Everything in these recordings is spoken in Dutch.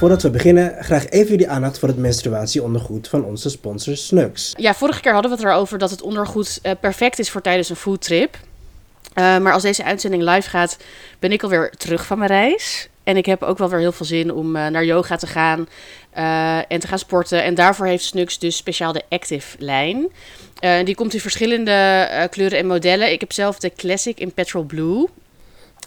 voordat we beginnen, graag even jullie aandacht voor het menstruatieondergoed van onze sponsor Snux. Ja, vorige keer hadden we het erover dat het ondergoed uh, perfect is voor tijdens een foodtrip. Uh, maar als deze uitzending live gaat, ben ik alweer terug van mijn reis. En ik heb ook wel weer heel veel zin om uh, naar yoga te gaan en te gaan sporten. En daarvoor heeft Snux dus speciaal de Active lijn. die komt in verschillende kleuren en modellen. Ik heb zelf de Classic in Petrol Blue.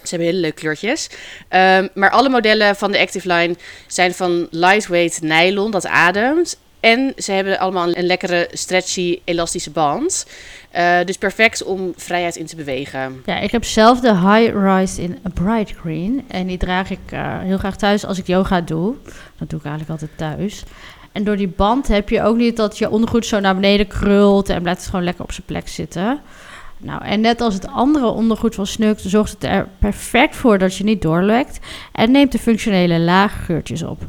Ze hebben hele leuke kleurtjes. Um, maar alle modellen van de Active Line zijn van lightweight nylon, dat ademt. En ze hebben allemaal een, lekkere, stretchy, elastische band. Uh, dus perfect om vrijheid in te bewegen. Ja, ik heb zelf de High Rise in Bright Green. En die draag ik uh, heel graag thuis als ik yoga doe. Dat doe ik eigenlijk altijd thuis. En door die band heb je ook niet dat je ondergoed zo naar beneden krult en blijft het gewoon lekker op zijn plek zitten. Nou, en net als het andere ondergoed van Snuk, zorgt het er perfect voor dat je niet doorlekt en neemt de functionele laaggeurtjes op.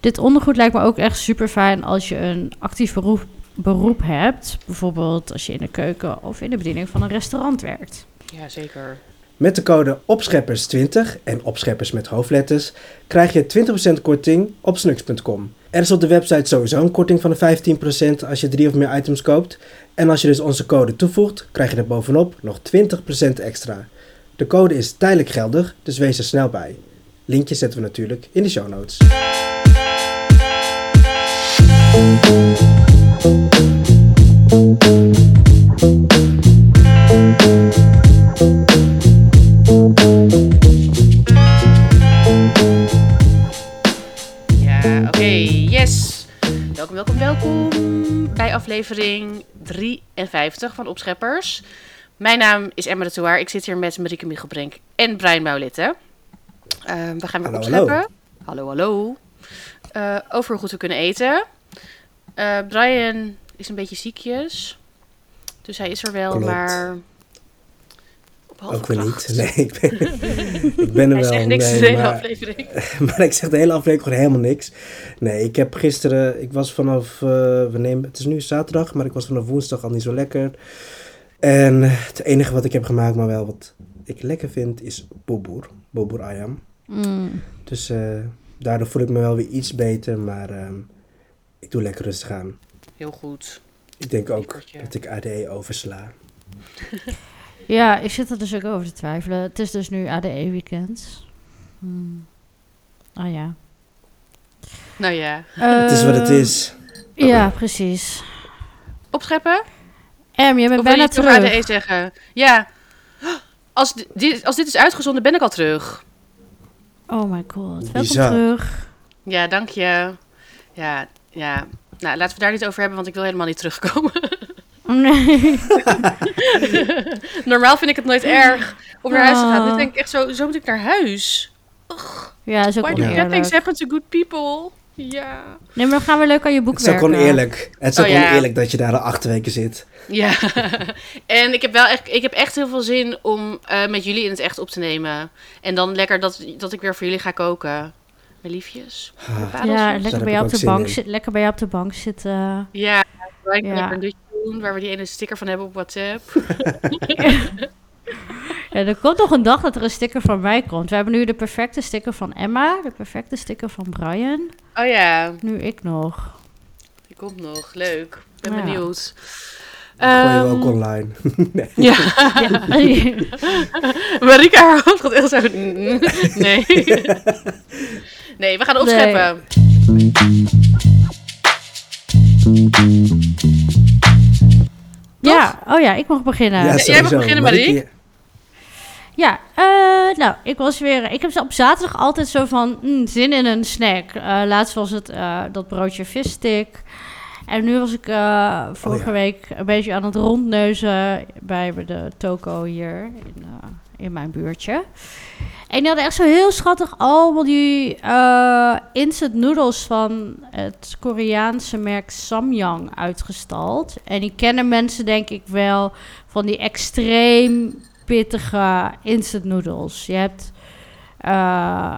Dit ondergoed lijkt me ook echt super fijn als je een actief beroep, beroep hebt. Bijvoorbeeld als je in de keuken of in de bediening van een restaurant werkt. Ja, zeker. Met de code opscheppers20 en opscheppers met hoofdletters krijg je 20% korting op snux.com. Er is op de website sowieso een korting van de 15% als je drie of meer items koopt. En als je dus onze code toevoegt, krijg je er bovenop nog 20% extra. De code is tijdelijk geldig, dus wees er snel bij. Linkje zetten we natuurlijk in de show notes. Welkom, welkom, welkom bij aflevering 53 van Opscheppers. Mijn naam is Emma de Touaar. Ik zit hier met Marieke Michelbrink en Brian Maulette. Uh, we gaan weer Hallo, opscheppen. Hallo, hallo. Uh, over hoe goed we kunnen eten. Uh, Brian is een beetje ziekjes. Dus hij is er wel, Klopt. maar... Ook weer niet. Nee, ik ben, ik ben er Hij wel. zegt niks nee, de hele maar, aflevering. maar ik zeg de hele aflevering gewoon helemaal niks. Nee, ik heb gisteren, ik was vanaf, eh, we nemen, het is nu zaterdag, maar ik was vanaf woensdag al niet zo lekker. En het enige wat ik heb gemaakt, maar wel wat ik lekker vind, is boboer. Boboer ayam. Mm. Dus eh, daardoor voel ik me wel weer iets beter, maar ehm, ik doe lekker rustig aan. Heel goed. Ik denk ook dat ik ADE oversla. Ja, ik zit er dus ook over te twijfelen. Het is dus nu ADE-weekend. Hmm. Ah ja. Nou ja. het is wat het Eh, is. Ja, precies. Opscheppen? Em, je bent Of je bijna over terug. ADE zeggen? Ja. Als di- dit, als dit is uitgezonden, ben ik al terug. Oh my god. Welkom Bizar. terug. Ja, dank je. Ja, ja. Nou, laten we daar niet over hebben, want ik wil helemaal niet terugkomen. Nee. Normaal vind ik het nooit erg om naar huis te gaan. Ah. Nu denk ik echt zo, zo moet ik naar huis. Ja, is ook Why do bad things oneerlijk. happen to good people? Ja. Nee, maar dan gaan we leuk aan je boek Het is ook werken. gewoon eerlijk. Het is ook Oh, gewoon ja. eerlijk dat je daar al acht weken zit. Ja. en ik heb wel echt, ik heb echt heel veel zin om eh, met jullie in het echt op te nemen. En dan lekker dat, dat ik weer voor jullie ga koken. Mijn liefjes. Ah. Ja, lekker bij, jou ook op de bank lekker bij jou op de bank zitten. Ja, Ja. Doen waar we die ene sticker van hebben op WhatsApp. Ja, er komt nog een dag dat er een sticker van mij komt. We hebben nu de perfecte sticker van Emma, de perfecte sticker van Brian. Oh ja, Nu ik nog. die komt nog. Leuk. Ik ben Ja. benieuwd. Dat gooi je Ehm, ook online. nee. Ja, Ja. Marika, haar hoofd gaat echt zo... Nee. Nee, we gaan opscheppen. ja, oh ja, ik mag beginnen. Ja, Ja, jij mag beginnen, Marieke, Marie. eh, nou, ik was weer... Ik heb op zaterdag altijd zo van mm, zin in een snack. Eh, laatst was het eh, dat broodje visstick. En nu was ik eh, vorige Oh ja. week een beetje aan het rondneuzen bij de toko hier in, eh, in mijn buurtje. En die hadden echt zo heel schattig allemaal die eh, instant noodles van het Koreaanse merk Samyang uitgestald. En die kennen mensen denk ik wel van die extreem pittige instant noodles. Je hebt eh,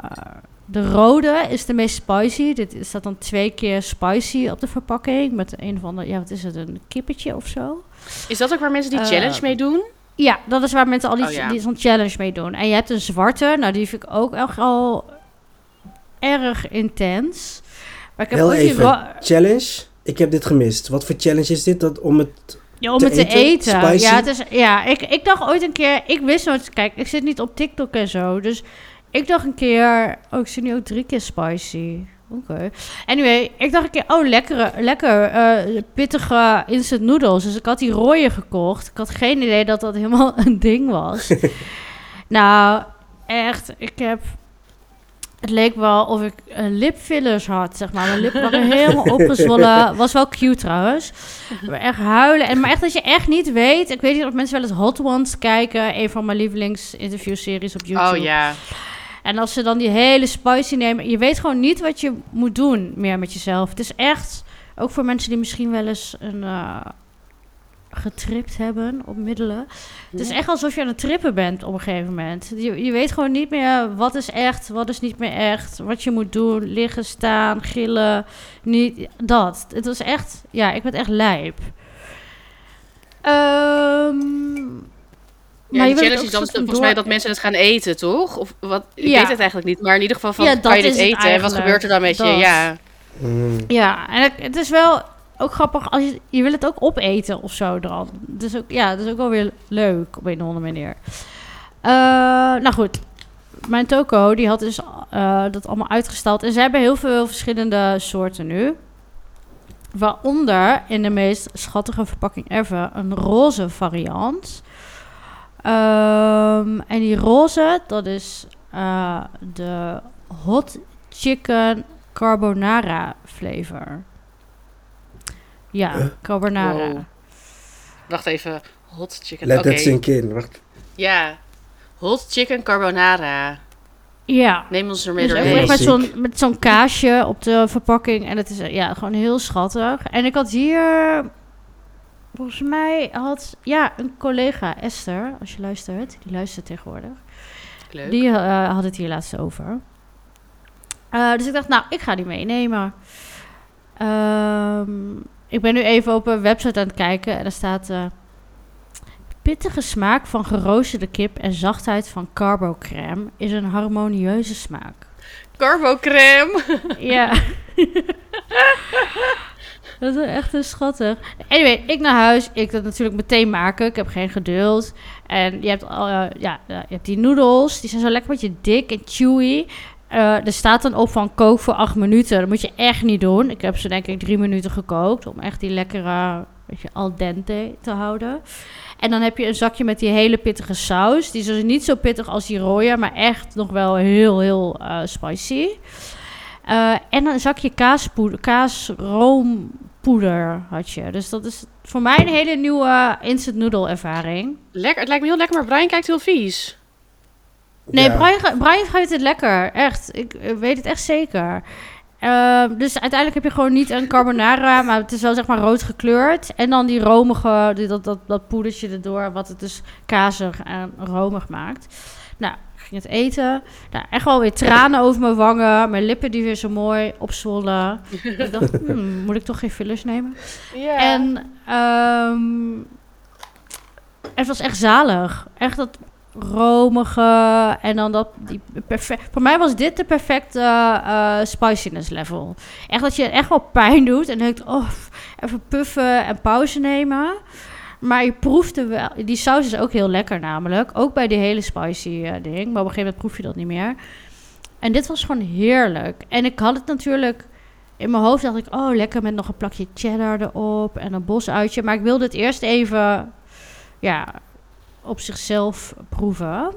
de rode is de meest spicy. Dit dat dan twee keer spicy op de verpakking met een of ander, ja wat is het, een kippetje of zo? Is dat ook waar mensen die Eh, challenge mee doen? Ja, dat is waar mensen al die, Oh, ja. die zo'n challenge mee doen. En je hebt een zwarte, nou die vind ik ook echt al erg intens. Maar ik heb Heel even. Challenge? Ik heb dit gemist. Wat voor challenge is dit? Dat om het... Ja, om te het te eten? eten. Spicy? Ja, het is, ja ik, ik dacht ooit een keer... Ik wist nooit... Kijk, ik zit niet op TikTok en zo. Dus ik dacht een keer... Oh, ik zie nu ook drie keer spicy. Oké. Anyway, ik dacht een keer... Oh, lekkere, lekker eh, pittige instant noodles. Dus ik had die rode gekocht. Ik had geen idee dat dat helemaal een ding was. nou, echt. Ik heb... Het leek wel of ik eh, lipfillers had, zeg maar. Mijn lippen waren helemaal opgezwollen. Was wel cute trouwens. Maar echt huilen. En, maar echt dat je echt niet weet... Ik weet niet of mensen wel eens Hot Ones kijken. Een van mijn lievelingsinterviewseries op YouTube. Oh ja. En als ze dan die hele spicy nemen... Je weet gewoon niet wat je moet doen meer met jezelf. Het is echt... Ook voor mensen die misschien wel eens een... eh, getript hebben op middelen. Het is echt alsof je aan het trippen bent op een gegeven moment. Je, je weet gewoon niet meer wat is echt, wat is niet meer echt. Wat je moet doen, liggen, staan, gillen. Niet, dat. Het was echt... Ja, ik werd echt lijp. Ehm, Ja, je challenge is dan volgens mij dat mensen het gaan eten, toch? Of wat? Ik Ja. weet het eigenlijk niet. Maar in ieder geval van, Ja, kan dat je dit eten? En wat gebeurt er dan met je? Ja. Mm. Ja, en het, het is wel ook grappig als je, je wil het ook opeten of zo dan. Dus ook, ja, dat is ook wel weer leuk op een of andere manier. Eh, nou goed, mijn toko die had dus eh, dat allemaal uitgestald. En ze hebben heel veel verschillende soorten nu. Waaronder in de meest schattige verpakking ever een roze variant. Ehm, en die roze, dat is eh, de hot chicken carbonara flavor. Ja, Huh? carbonara. Wow. Wacht even. Hot chicken. Let Oké. that sink in. Wacht. Ja. Hot chicken carbonara. Ja. Neem ons ermee Dus doorheen. met zo'n, met zo'n kaasje op de verpakking. En het is ja, gewoon heel schattig. En ik had hier... Volgens mij had... Ja, een collega, Esther, als je luistert. Die luistert tegenwoordig. Leuk. Die eh, had het hier laatst over. Eh, dus ik dacht, nou, ik ga die meenemen. Ehm, ik ben nu even op een website aan het kijken en er staat... eh, pittige smaak van geroosterde kip en zachtheid van carbocrème is een harmonieuze smaak. Carbocrème. Ja. dat is echt een schattig. Anyway, ik naar huis. Ik dat natuurlijk meteen maken. Ik heb geen geduld. En je hebt, al, eh, ja, eh, je hebt die noedels. Die zijn zo lekker een beetje dik en chewy. Eh, er staat dan op van kook voor acht minuten. Dat moet je echt niet doen. Ik heb ze denk ik drie minuten gekookt. Om echt die lekkere, beetje al dente te houden. En dan heb je een zakje met die hele pittige saus. Die is dus niet zo pittig als die rode. Maar echt nog wel heel, heel spicy. Eh, en een zakje kaaspoeder, kaasroompoeder had je. Dus dat is voor mij een hele nieuwe instant noodle ervaring. Lekker. Het lijkt me heel lekker, maar Brian kijkt heel vies. Nee, Ja. Brian, Brian vindt het lekker. Echt. Ik weet het echt zeker. Eh, dus uiteindelijk heb je gewoon niet een carbonara, maar het is wel zeg maar rood gekleurd. En dan die romige, die, dat, dat, dat poedertje erdoor, wat het dus kazig en romig maakt. Nou, ging het eten. Nou, echt wel weer tranen over mijn wangen. Mijn lippen die weer zo mooi opzwollen. ik dacht, hmm, moet ik toch geen fillers nemen? En ehm, het was echt zalig. Echt dat romige en dan dat die perfect. Voor mij was dit de perfecte eh, spiciness level. Echt dat je echt wel pijn doet en denkt, oh, even puffen en pauze nemen. Maar je proefde wel. Die saus is ook heel lekker, namelijk. Ook bij die hele spicy eh, ding. Maar op een gegeven moment proef je dat niet meer. En dit was gewoon heerlijk. En ik had het natuurlijk in mijn hoofd dacht ik, oh, lekker met nog een plakje cheddar erop en een bosuitje. Maar ik wilde het eerst even, ja, op zichzelf proeven.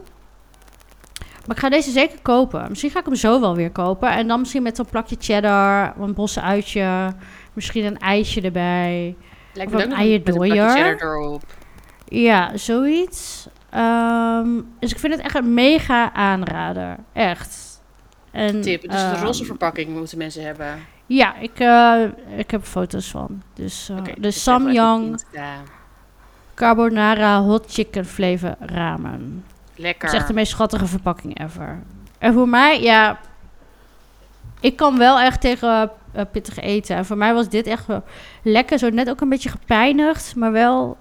Maar ik ga deze zeker kopen. Misschien ga ik hem zo wel weer kopen. En dan misschien met zo'n plakje cheddar, een bosuitje, misschien een ijsje erbij. Lijkt me ook plakje eierdooier. erop. Ja, zoiets. Ehm, dus ik vind het echt een mega aanrader. Echt. En, Tip. Dus de ehm, roze verpakking moeten mensen hebben. Ja, ik, eh, ik heb foto's van. Dus, eh, de dus Samyang. Carbonara Hot Chicken Flavor Ramen. Lekker. Het is echt de meest schattige verpakking ever. En voor mij, ja... Ik kan wel echt tegen eh, pittig eten. En voor mij was dit echt wel lekker. Zo net ook een beetje gepijnigd, maar wel...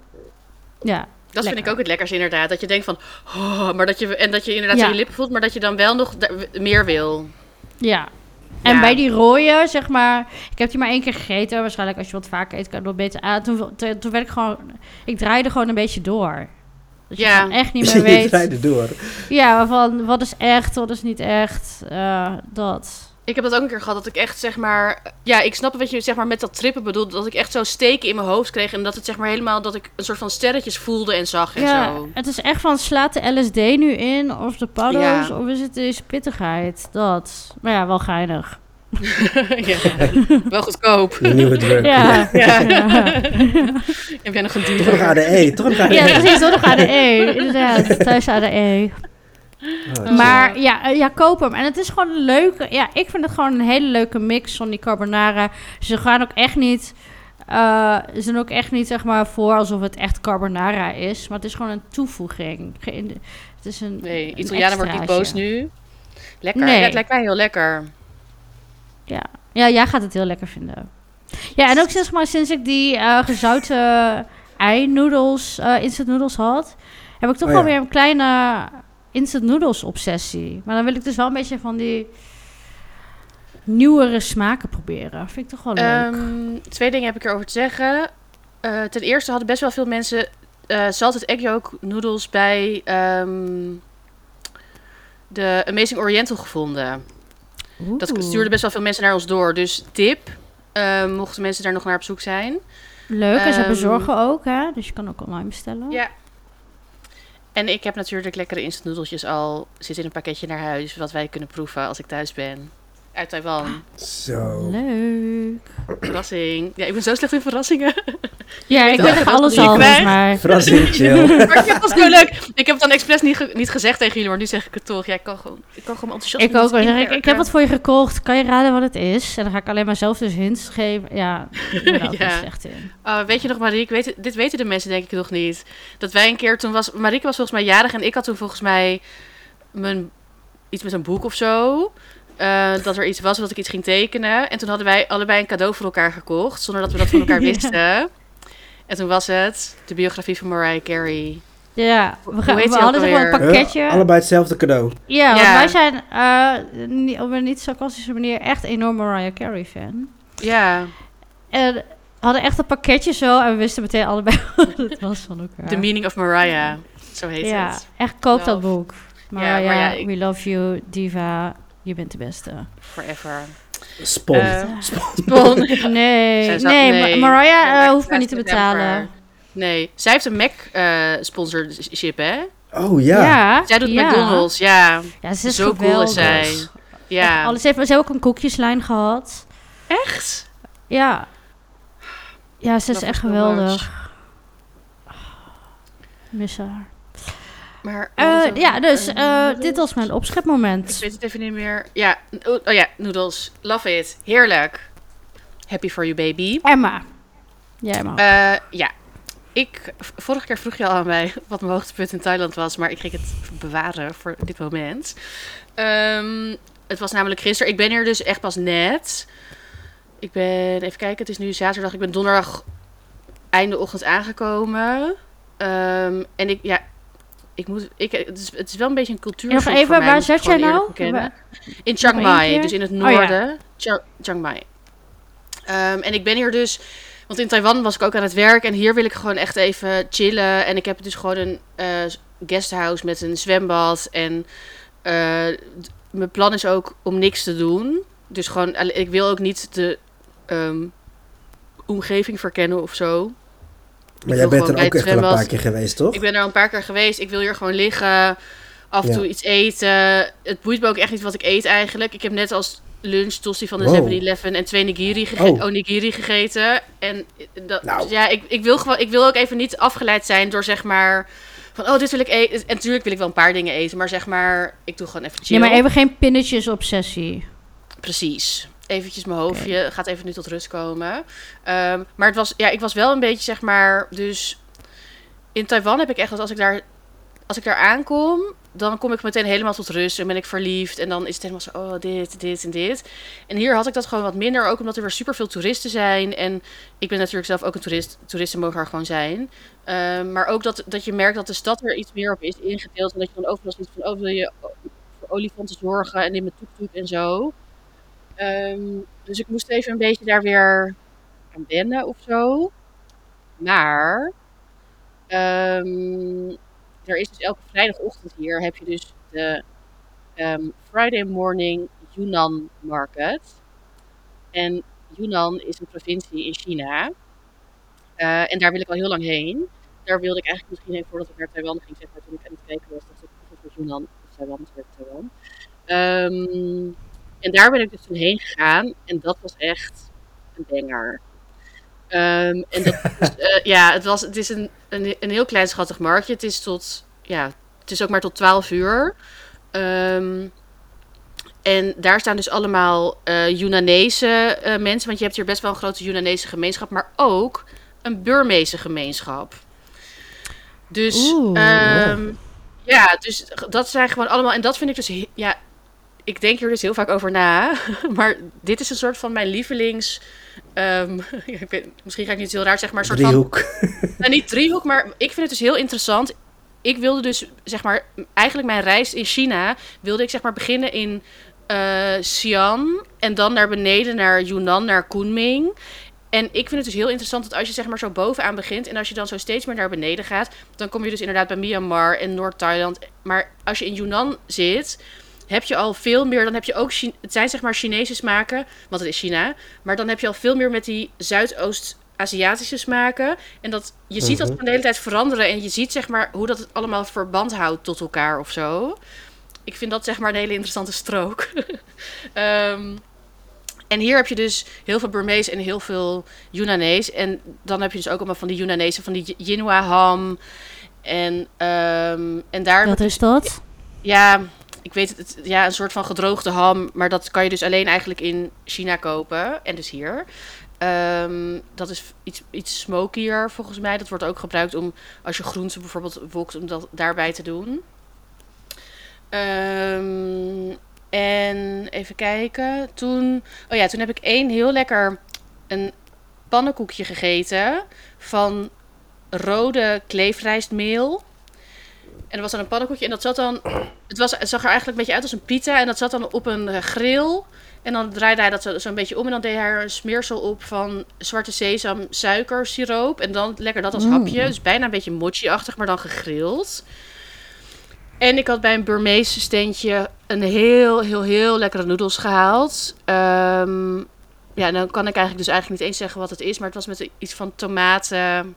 Ja, Dat vind ik ook het lekkerste inderdaad. Dat je denkt van, oh, maar dat je, en dat je inderdaad Ja. in je lippen voelt, maar dat je dan wel nog meer wil. ja. En Ja. bij die rode, zeg maar, ik heb die maar één keer gegeten. Waarschijnlijk als je wat vaker eet, kan je het wel beter aan. Toen, toen, toen werd ik gewoon, ik draaide gewoon een beetje door. Dat je Ja. gewoon echt niet meer Je weet. draaide door. Ja, van wat is echt, wat is niet echt. eh, dat. Ik heb dat ook een keer gehad, dat ik echt zeg maar... Ja, ik snap wat je zeg maar met dat trippen bedoelt. Dat ik echt zo steken in mijn hoofd kreeg. En dat het zeg maar helemaal, dat ik een soort van sterretjes voelde en zag en Ja, zo. het is echt van slaat de LSD nu in, of de paddo's, Ja. of is het deze pittigheid? Dat. Maar ja, wel geinig. ja. Wel goedkoop. Je nieuwe. Ja. Ja. ja. Heb jij nog een Toch nog duur? ADE, toch nog ADE. Ja, precies, toch nog ADE. Inderdaad, thuis ADE. Oh, Maar ja, eh, ja, koop hem. En het is gewoon een leuke... Ja, ik vind het gewoon een hele leuke mix van die carbonara. Ze gaan ook echt niet... eh, ze zijn ook echt niet, zeg maar, voor alsof het echt carbonara is. Maar het is gewoon een toevoeging. Geen- Het is een Nee, Italianen wordt niet boos nu. Lekker. Nee. Het lijkt mij heel lekker. Ja. ja, jij gaat het heel lekker vinden. Ja, en ook zeg maar, sinds ik die eh, gezouten ei-noodles, eh, instant noodles had... heb ik toch Oh, wel ja. weer een kleine instant noodles obsessie. Maar dan wil ik dus wel een beetje van die nieuwere smaken proberen. Vind ik toch wel leuk. Ehm, twee dingen heb ik erover te zeggen. Eh, ten eerste hadden best wel veel mensen eh salted egg yolk noodles bij ehm, de Amazing Oriental gevonden. Dat Oeh. stuurden best wel veel mensen naar ons door. Dus tip, eh, mochten mensen daar nog naar op zoek zijn. Leuk, en ze ehm, bezorgen ook, hè? Dus je kan ook online bestellen. Ja. En ik heb natuurlijk lekkere instant noedeltjes al zitten in een pakketje naar huis, wat wij kunnen proeven als ik thuis ben. Uit Taiwan. Zo. Leuk. Verrassing. Ja, ik ben zo slecht in verrassingen. Ja, ik weet alles al, mij. Verrassing, chill. maar ik vind het zo leuk. Ik heb het dan expres niet, ge- niet gezegd tegen jullie, maar nu zeg ik het toch. Ja, ik kan gewoon, ik kan gewoon enthousiast Ik ook wel. Zeg ik, ik heb wat voor je gekocht. Kan je raden wat het is? En dan ga ik alleen maar zelf dus hints geven. Ja, ik ben er ook Ja. slecht in. Oh, weet je nog, Marieke, weet, dit weten de mensen denk ik nog niet. Dat wij een keer, toen was, Marieke was volgens mij jarig en ik had toen volgens mij mijn, iets met een boek of zo. Eh, dat er iets was, dat ik iets ging tekenen. En toen hadden wij allebei een cadeau voor elkaar gekocht, zonder dat we dat van elkaar Ja. wisten. En toen was het de biografie van Mariah Carey. Ja, we, gaan, we hadden zeg maar een pakketje. Allebei hetzelfde cadeau. Ja, want Ja. wij zijn eh, niet, op een niet sarcastische manier echt enorm Mariah Carey fan. Ja, En we hadden echt een pakketje zo en we wisten meteen allebei wat het was van elkaar. The Meaning of Mariah. Zo heet ja, het. echt koop dat boek. Ja, Mariah, maar ja, we love you, diva, je bent de beste. Forever. Spon. Eh, Spon. Nee, nee, Ma- Mariah eh, Black hoeft me niet te betalen. Nee, zij heeft een Mac eh sponsorship, hè? Oh ja. Zij doet ja. McDonald's, ja. Ja, ze is Zo cool is geweldig. zij. Ja. Alles heeft, ze heeft ook een koekjeslijn gehad. Echt? Ja. Ja, ze is Love echt geweldig. Mis haar. Maar, Eh, ja, dus Eh, eh, dit was mijn Ik opschepmoment. weet het even niet meer. Ja, oh, ja, noodles. Love it. Heerlijk. Happy for you, baby. Emma. Mag. Eh, ja. Ik, vorige keer vroeg je al aan mij wat mijn hoogtepunt in Thailand was, maar ik ging het bewaren voor dit moment. Ehm, het was namelijk gisteren. Ik ben hier dus echt pas net. Ik ben, even kijken, het is nu zaterdag. Ik ben donderdag einde ochtend aangekomen. Ehm, en ik, ja, ik moet, ik, het, is, het is wel een beetje een cultuur. Nog even, waar zat jij nou? In Chiang Mai, dus in het Oh ja. noorden. Chiang, Chiang Mai. Ehm, en ik ben hier dus, want in Taiwan was ik ook aan het werk en hier wil ik gewoon echt even chillen. En ik heb dus gewoon een eh guesthouse met een zwembad. En eh, mijn plan is ook om niks te doen. Dus gewoon, alle- ik wil ook niet de ehm, omgeving verkennen of zo. Maar jij bent er ook echt wel een paar keer geweest, toch? Ik ben er al een paar keer geweest. Ik wil hier gewoon liggen. Af en Ja. toe iets eten. Het boeit me ook echt niet wat ik eet eigenlijk. Ik heb net als lunch tosti van de Wow. 7-Eleven en twee nigiri, gege- Oh. onigiri gegeten. En dat, Nou. ja, ik, ik, wil gewoon, ik wil ook even niet afgeleid zijn door zeg maar... Van, oh, dit wil ik eten. En natuurlijk wil ik wel een paar dingen eten. Maar zeg maar, ik doe gewoon even chill. Nee, maar even geen pinnetjes obsessie. Precies. Eventjes mijn hoofdje. Gaat even nu tot rust komen. Ehm, maar het was, ja, ik was wel een beetje, zeg maar, dus in Taiwan heb ik echt, als ik daar, als ik daar aankom, dan kom ik meteen helemaal tot rust en ben ik verliefd en dan is het helemaal zo, oh, dit, dit en dit. En hier had ik dat gewoon wat minder, ook omdat er weer superveel toeristen zijn en ik ben natuurlijk zelf ook een toerist, toeristen mogen er gewoon zijn. Ehm, maar ook dat, dat je merkt dat de stad er iets meer op is ingedeeld en dat je dan overal ziet van, oh, wil je voor olifanten zorgen en in mijn toek en zo. Ehm, dus ik moest even een beetje daar weer aan wennen of zo. Maar ehm, er is dus elke vrijdagochtend hier heb je dus de ehm, Friday Morning Yunnan Market. En Yunnan is een provincie in China. Eh, en daar wil ik al heel lang heen. Daar wilde ik eigenlijk misschien heen voordat ik naar Taiwan ging. Zeg maar, toen ik aan het kijken was, dacht ik, het Yunnan of Taiwan, of Taiwan. Ehm, en daar ben ik dus toen heen gegaan. En dat was echt een banger. Ehm, en dat is, eh, ja, het, was, het is een, een, een heel klein schattig marktje. Het is tot, ja, het is ook maar tot 12 uur. Ehm, en daar staan dus allemaal uh, uh, mensen. Want je hebt hier best wel een grote Junanese gemeenschap. Maar ook een Burmeese gemeenschap. Dus um, ja, dus dat zijn gewoon allemaal. En dat vind ik dus. Ja, ik denk hier dus heel vaak over na. Maar dit is een soort van mijn lievelings. Um, ik weet, misschien ga ik niet heel raar zeggen, maar een soort driehoek. van. Nou, niet driehoek, maar ik vind het dus heel interessant. Ik wilde dus, zeg maar, eigenlijk mijn reis in China wilde ik zeg maar beginnen in uh, Xi'an en dan naar beneden naar Yunnan, naar Kunming. En ik vind het dus heel interessant dat als je zeg maar zo bovenaan begint en als je dan zo steeds meer naar beneden gaat, dan kom je dus inderdaad bij Myanmar en Noord-Thailand. Maar als je in Yunnan zit, heb je al veel meer. Dan heb je ook. Het zijn zeg maar Chinese smaken, want het is China. Maar dan heb je al veel meer met die Zuidoost-Aziatische smaken. En dat, je ziet dat Mhm. van de hele tijd veranderen. En je ziet zeg maar hoe dat het allemaal verband houdt tot elkaar of zo. Ik vind dat zeg maar een hele interessante strook. Ehm, en hier heb je dus heel veel Burmees en heel veel Yunanees. En dan heb je dus ook allemaal van die Yunanese, van die Jinwa ham. En, ehm, en daar Wat is dat? ja, ik weet het, ja, een soort van gedroogde ham, maar dat kan je dus alleen eigenlijk in China kopen en dus hier. Ehm, dat is iets, iets smokier volgens mij. Dat wordt ook gebruikt om als je groenten bijvoorbeeld wokt, om dat daarbij te doen. Ehm, en even kijken. Toen, oh ja, toen heb ik één heel lekker een pannenkoekje gegeten van rode kleefrijstmeel. En er was dan een pannenkoekje en dat zat dan het, was, het zag er eigenlijk een beetje uit als een pita. En dat zat dan op een grill. En dan draaide hij dat zo- zo'n beetje om. En dan deed hij er een smeersel op van zwarte sesam, suiker, siroop. En dan lekker dat als Mm. hapje. Dus bijna een beetje mochi-achtig, maar dan gegrild. En ik had bij een Burmeese steentje een heel, heel, heel lekkere noedels gehaald. Ehm, ja, dan kan ik eigenlijk dus eigenlijk niet eens zeggen wat het is. Maar het was met iets van tomaten,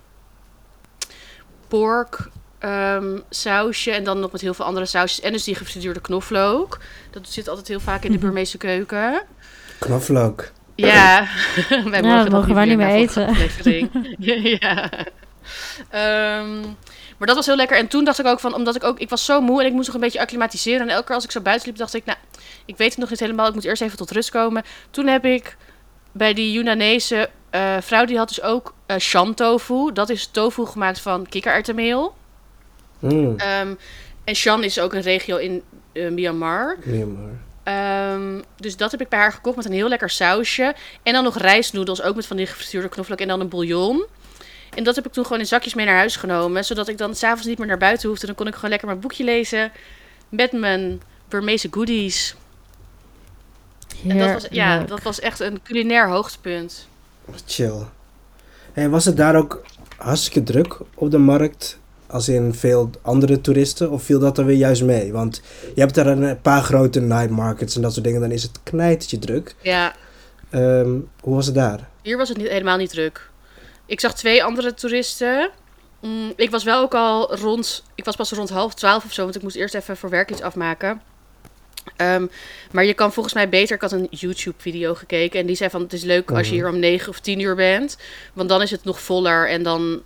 pork, ehm, sausje en dan nog met heel veel andere sausjes. En dus die gefrituurde knoflook. Dat zit altijd heel vaak in de Burmeese keuken. Knoflook. Ja, wij dat mogen, mogen wij niet meer eten. Ja. Ehm, maar dat was heel lekker. En toen dacht ik ook van, omdat ik ook, ik was zo moe en ik moest nog een beetje acclimatiseren. En elke keer als ik zo buiten liep, dacht ik, nou, ik weet het nog niet helemaal. Ik moet eerst even tot rust komen. Toen heb ik bij die Yunanese eh, vrouw, die had dus ook eh shan tofu. Dat is tofu gemaakt van kikkererwtenmeel. Mm. Ehm, en Shan is ook een regio in eh, Myanmar. Myanmar. Ehm, dus dat heb ik bij haar gekocht met een heel lekker sausje. En dan nog rijstnoedels, ook met van die gefrituurde knoflook en dan een bouillon. En dat heb ik toen gewoon in zakjes mee naar huis genomen. Zodat ik dan s'avonds niet meer naar buiten hoefde. Dan kon ik gewoon lekker mijn boekje lezen. Met mijn Burmeese goodies. En dat was, ja, dat was echt een culinair hoogtepunt. Chill. En was het daar ook hartstikke druk op de markt? Als in veel andere toeristen? Of viel dat er weer juist mee? Want je hebt daar een paar grote night markets en dat soort dingen. Dan is het knijtertje druk. Ja, Ehm, hoe was het daar? Hier was het niet, helemaal niet druk. Ik zag twee andere toeristen. Mm, ik was wel ook al rond. Ik was pas rond half twaalf of zo, want ik moest eerst even voor werk iets afmaken. Ehm, maar je kan volgens mij beter. Ik had een YouTube-video gekeken en die zei van: het is leuk als je Mhm. hier om negen of tien uur bent, want dan is het nog voller en dan.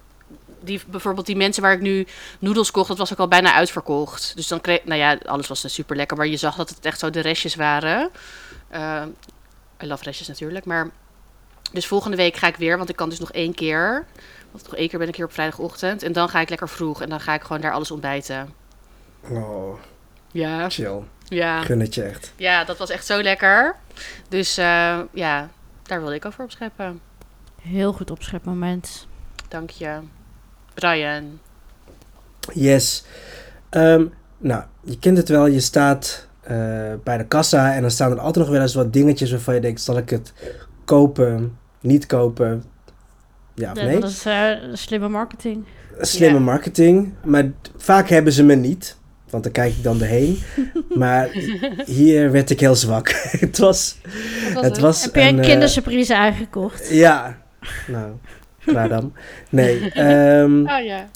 Die, bijvoorbeeld die mensen waar ik nu noedels kocht, dat was ook al bijna uitverkocht. Dus dan kreeg, nou ja, alles was super lekker, maar je zag dat het echt zo de restjes waren. Ehm I love restjes natuurlijk, maar dus volgende week ga ik weer, want ik kan dus nog één keer. Want nog één keer ben ik hier op vrijdagochtend. En dan ga ik lekker vroeg en dan ga ik gewoon daar alles ontbijten. Oh, Ja, chill. ja. Gun het je echt. Ja, dat was echt zo lekker. Dus eh, ja, daar wilde ik over opscheppen. Heel goed opschepmoment. Dank je. Brian. Yes. Ehm, nou, je kent het wel. Je staat eh, bij de kassa en dan staan er altijd nog wel eens wat dingetjes waarvan je denkt, zal ik het kopen, niet kopen? Ja of nee? Dat is eh, slimme marketing. Slimme marketing, maar vaak hebben ze me niet, want dan kijk ik dan erheen. maar hier werd ik heel zwak. het was, het was Heb jij een eh, kindersurprise aangekocht? ja, nou, klaar dan. Nee, ehm, Oh ja.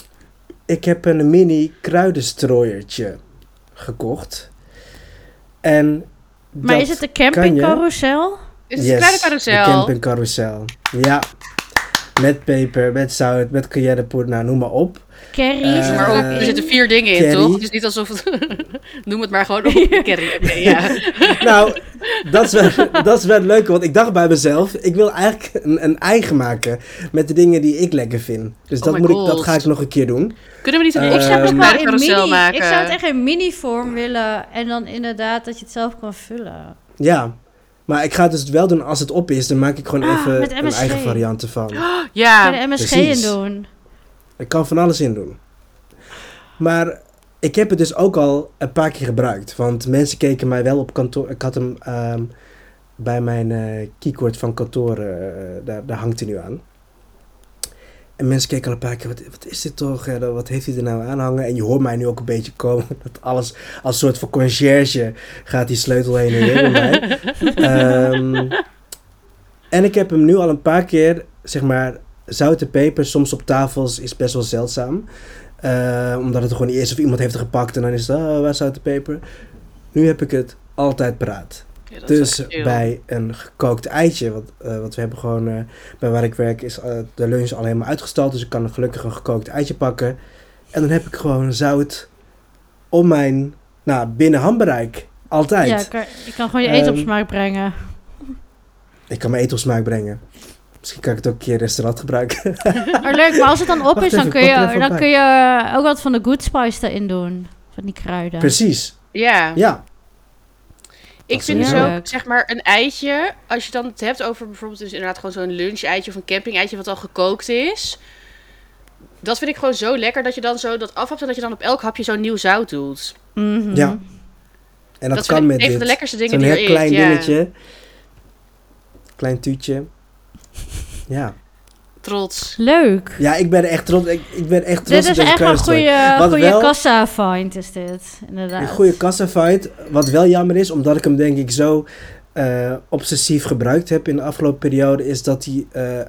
ik heb een mini kruidenstrooiertje gekocht. En Maar is het je- campingcarousel? Is het een kleine de carousel? campingcarousel. Ja. Met peper, met zout, met cayennepoeder, nou noem maar op. Carrie? Eh, Maar er ook, er zitten vier dingen in, Kerry. toch? Het is niet alsof het... Noem het maar gewoon op. Kerry, oké, ja. Nou, dat is, wel, dat is wel het leuke, want ik dacht bij mezelf, ik wil eigenlijk een, een eigen maken met de dingen die ik lekker vind. Dus Oh dat, moet ik, dat ga ik nog een keer doen. Kunnen we niet een Eh, ik zou het Ehm, in mini. maken? Ik zou het echt in mini vorm willen en dan inderdaad dat je het zelf kan vullen. Ja, maar ik ga het dus wel doen als het op is, dan maak ik gewoon Ah, even een eigen variant ervan. Kan Ja, de MSG precies. in doen? Ik kan van alles in doen. Maar ik heb het dus ook al een paar keer gebruikt. Want mensen keken mij wel op kantoor. Ik had hem ehm, bij mijn eh keycord van kantoor. eh, daar, daar hangt hij nu aan. En mensen keken al een paar keer. Wat, wat is dit toch? Wat heeft hij er nou aan hangen? En je hoort mij nu ook een beetje komen. Dat alles als soort van conciërge gaat die sleutel heen en weer bij mij. Ehm, en ik heb hem nu al een paar keer, zeg maar, zout en peper soms op tafels is best wel zeldzaam. Eh, omdat het gewoon niet is of iemand heeft het gepakt en dan is het, oh, waar is zout en peper? Nu heb ik het altijd paraat. Ja, dat is Dus bij een gekookt eitje, want, eh, want we hebben gewoon, eh, bij waar ik werk is de lunch al helemaal uitgestald. Dus ik kan gelukkig een gekookt eitje pakken. En dan heb ik gewoon zout om mijn, nou, binnen handbereik. Altijd. Ja, kan, je kan gewoon je eten op Ehm, smaak brengen. Ik kan mijn eten op smaak brengen. Misschien kan ik het ook een keer in restaurant gebruiken. Maar leuk, maar als het dan op Wacht is, dan even, kun, je, dan bij. kun je ook wat van de good spice erin doen. Van die kruiden. Precies. Ja, Ja. ik vind dus ook, zeg maar, een eitje... Als je dan het hebt over bijvoorbeeld dus inderdaad gewoon zo'n lunch-eitje of een camping-eitje wat al gekookt is... Dat vind ik gewoon zo lekker dat je dan zo dat afhapt en dat je dan op elk hapje zo'n nieuw zout doet. Mhm. Ja. En dat, Dat, kan vind ik met een dit. van de lekkerste dingen Zo'n die heel er is. klein ja. dingetje. Klein tuutje. Ja. Trots. Leuk. Ja, ik ben echt trots. Ik, ik ben echt Dit trots op is deze echt een goede, goede wel- kassa find is dit. Inderdaad. Een goede kassafight. Wat wel jammer is, omdat ik hem denk ik zo eh, obsessief gebruikt heb in de afgelopen periode, is dat hij eh,